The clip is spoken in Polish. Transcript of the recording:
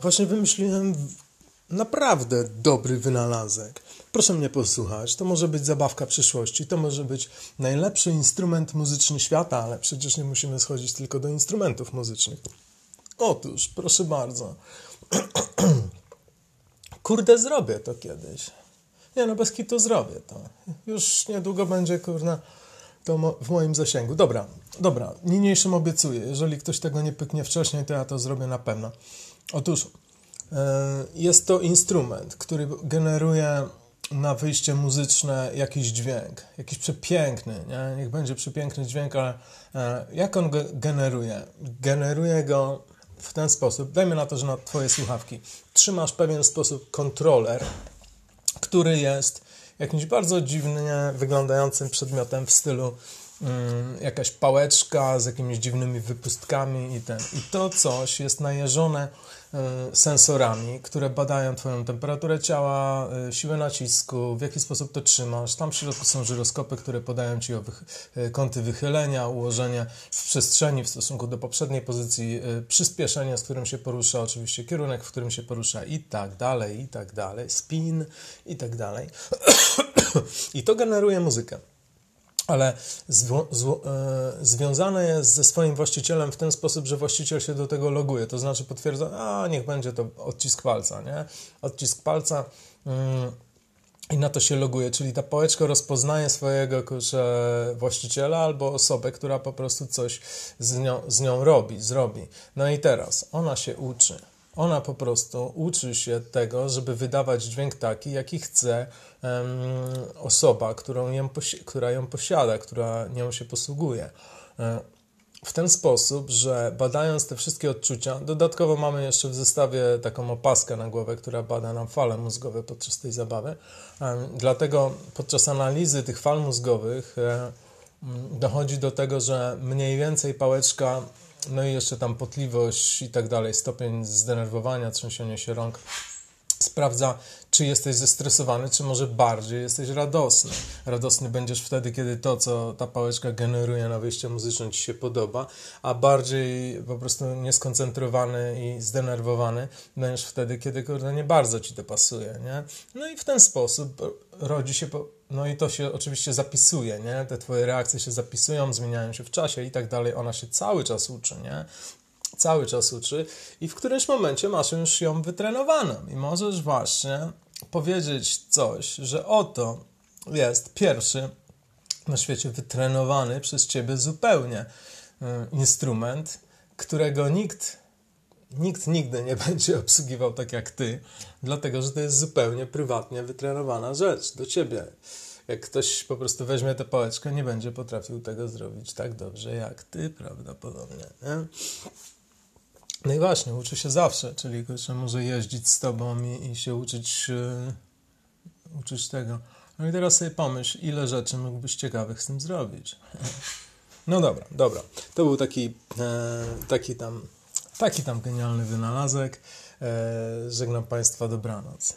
właśnie wymyśliłem naprawdę dobry wynalazek. Proszę mnie posłuchać. To może być zabawka przyszłości, to może być najlepszy instrument muzyczny świata, ale przecież nie musimy schodzić tylko do instrumentów muzycznych. Otóż, proszę bardzo. Kurde, zrobię to kiedyś. Nie no, bez kitu zrobię to. Już niedługo będzie, kurna, to mo w moim zasięgu. Dobra, dobra, niniejszym obiecuję. Jeżeli ktoś tego nie pyknie wcześniej, to ja to zrobię na pewno. Otóż e, jest to instrument, który generuje na wyjście muzyczne jakiś dźwięk, jakiś przepiękny, nie? niech będzie przepiękny dźwięk, ale e, jak on go generuje? Generuje go w ten sposób, dajmy na to, że na Twoje słuchawki trzymasz pewien sposób kontroler, który jest jakimś bardzo dziwnie wyglądającym przedmiotem w stylu jakaś pałeczka z jakimiś dziwnymi wypustkami i ten. I to coś jest najeżone Y, sensorami, które badają Twoją temperaturę ciała, y, siłę nacisku, w jaki sposób to trzymasz. Tam w środku są żyroskopy, które podają Ci o y, kąty wychylenia, ułożenie w przestrzeni w stosunku do poprzedniej pozycji, przyspieszenie, z którym się porusza, oczywiście kierunek, w którym się porusza i tak dalej, i tak dalej, spin i tak dalej. I to generuje muzykę ale e, związane jest ze swoim właścicielem w ten sposób, że właściciel się do tego loguje, to znaczy potwierdza, a niech będzie to odcisk palca, nie? Odcisk palca mm, i na to się loguje, czyli ta pałeczka rozpoznaje swojego kurczę, właściciela albo osobę, która po prostu coś z nią, z nią robi, zrobi. No i teraz ona się uczy ona po prostu uczy się tego, żeby wydawać dźwięk taki, jaki chce um, osoba, którą ją która ją posiada, która nią się posługuje. E, w ten sposób, że badając te wszystkie odczucia, dodatkowo mamy jeszcze w zestawie taką opaskę na głowę, która bada nam fale mózgowe podczas tej zabawy. Dlatego podczas analizy tych fal mózgowych e, dochodzi do tego, że mniej więcej pałeczka no i jeszcze tam potliwość i tak dalej, stopień zdenerwowania, trzęsienia się rąk. Sprawdza, czy jesteś zestresowany, czy może bardziej jesteś radosny. Radosny będziesz wtedy, kiedy to, co ta pałeczka generuje na wyjście muzyczne, ci się podoba, a bardziej po prostu nieskoncentrowany i zdenerwowany będziesz wtedy, kiedy kurde nie bardzo ci to pasuje, nie? No i w ten sposób rodzi się po no i to się oczywiście zapisuje, nie? Te twoje reakcje się zapisują, zmieniają się w czasie i tak dalej. Ona się cały czas uczy, nie? Cały czas uczy i w którymś momencie masz już ją wytrenowaną i możesz właśnie powiedzieć coś, że oto jest pierwszy na świecie wytrenowany przez ciebie zupełnie y, instrument, którego nikt nikt nigdy nie będzie obsługiwał tak jak ty, dlatego że to jest zupełnie prywatnie wytrenowana rzecz do ciebie. Jak ktoś po prostu weźmie tę pałeczkę, nie będzie potrafił tego zrobić tak dobrze jak ty prawdopodobnie. Nie? No i właśnie, uczy się zawsze, czyli że może jeździć z tobą i, i się uczyć, yy, uczyć tego. No i teraz sobie pomyśl, ile rzeczy mógłbyś ciekawych z tym zrobić. No dobra, dobra. To był taki, e, taki tam Taki tam genialny wynalazek. E, żegnam Państwa, dobranoc.